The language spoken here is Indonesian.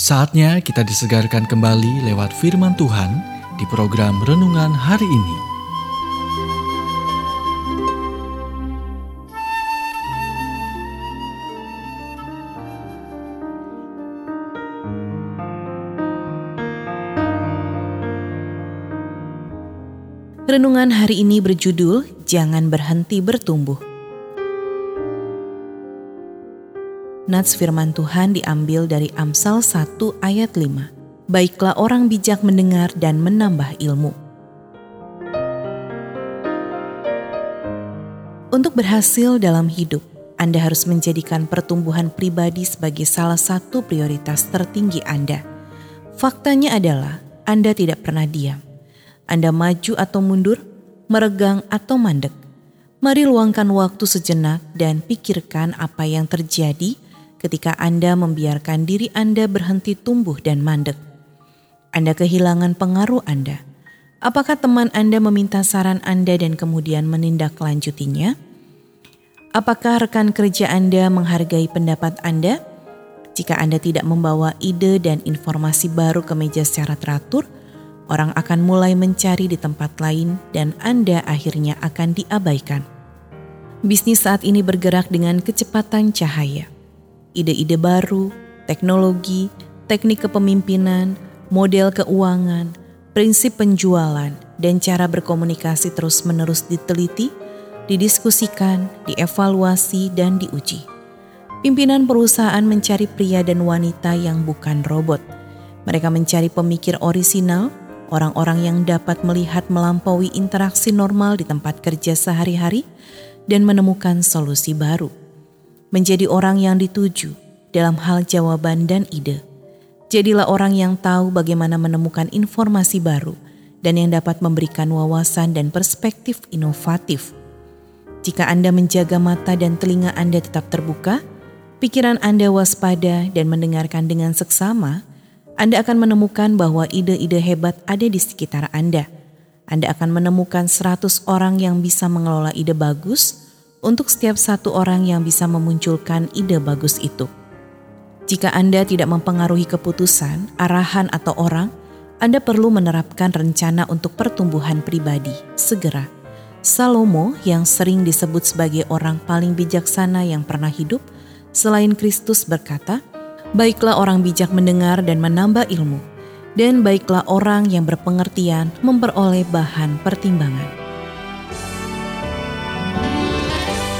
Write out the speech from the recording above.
Saatnya kita disegarkan kembali lewat firman Tuhan di program renungan hari ini. Renungan hari ini berjudul Jangan Berhenti Bertumbuh. Nats firman Tuhan diambil dari Amsal 1 ayat 5. Baiklah orang bijak mendengar dan menambah ilmu. Untuk berhasil dalam hidup, Anda harus menjadikan pertumbuhan pribadi sebagai salah satu prioritas tertinggi Anda. Faktanya adalah Anda tidak pernah diam. Anda maju atau mundur, meregang atau mandek. Mari luangkan waktu sejenak dan pikirkan apa yang terjadi ketika Anda membiarkan diri Anda berhenti tumbuh dan mandek. Anda kehilangan pengaruh Anda. Apakah teman Anda meminta saran Anda dan kemudian menindaklanjutinya? Apakah rekan kerja Anda menghargai pendapat Anda? Jika Anda tidak membawa ide dan informasi baru ke meja secara teratur, orang akan mulai mencari di tempat lain dan Anda akhirnya akan diabaikan. Bisnis saat ini bergerak dengan kecepatan cahaya ide-ide baru, teknologi, teknik kepemimpinan, model keuangan, prinsip penjualan, dan cara berkomunikasi terus-menerus diteliti, didiskusikan, dievaluasi, dan diuji. Pimpinan perusahaan mencari pria dan wanita yang bukan robot. Mereka mencari pemikir orisinal, orang-orang yang dapat melihat melampaui interaksi normal di tempat kerja sehari-hari, dan menemukan solusi baru menjadi orang yang dituju dalam hal jawaban dan ide. Jadilah orang yang tahu bagaimana menemukan informasi baru dan yang dapat memberikan wawasan dan perspektif inovatif. Jika Anda menjaga mata dan telinga Anda tetap terbuka, pikiran Anda waspada dan mendengarkan dengan seksama, Anda akan menemukan bahwa ide-ide hebat ada di sekitar Anda. Anda akan menemukan 100 orang yang bisa mengelola ide bagus, untuk setiap satu orang yang bisa memunculkan ide bagus itu. Jika Anda tidak mempengaruhi keputusan, arahan, atau orang, Anda perlu menerapkan rencana untuk pertumbuhan pribadi segera. Salomo yang sering disebut sebagai orang paling bijaksana yang pernah hidup, selain Kristus berkata, Baiklah orang bijak mendengar dan menambah ilmu, dan baiklah orang yang berpengertian memperoleh bahan pertimbangan.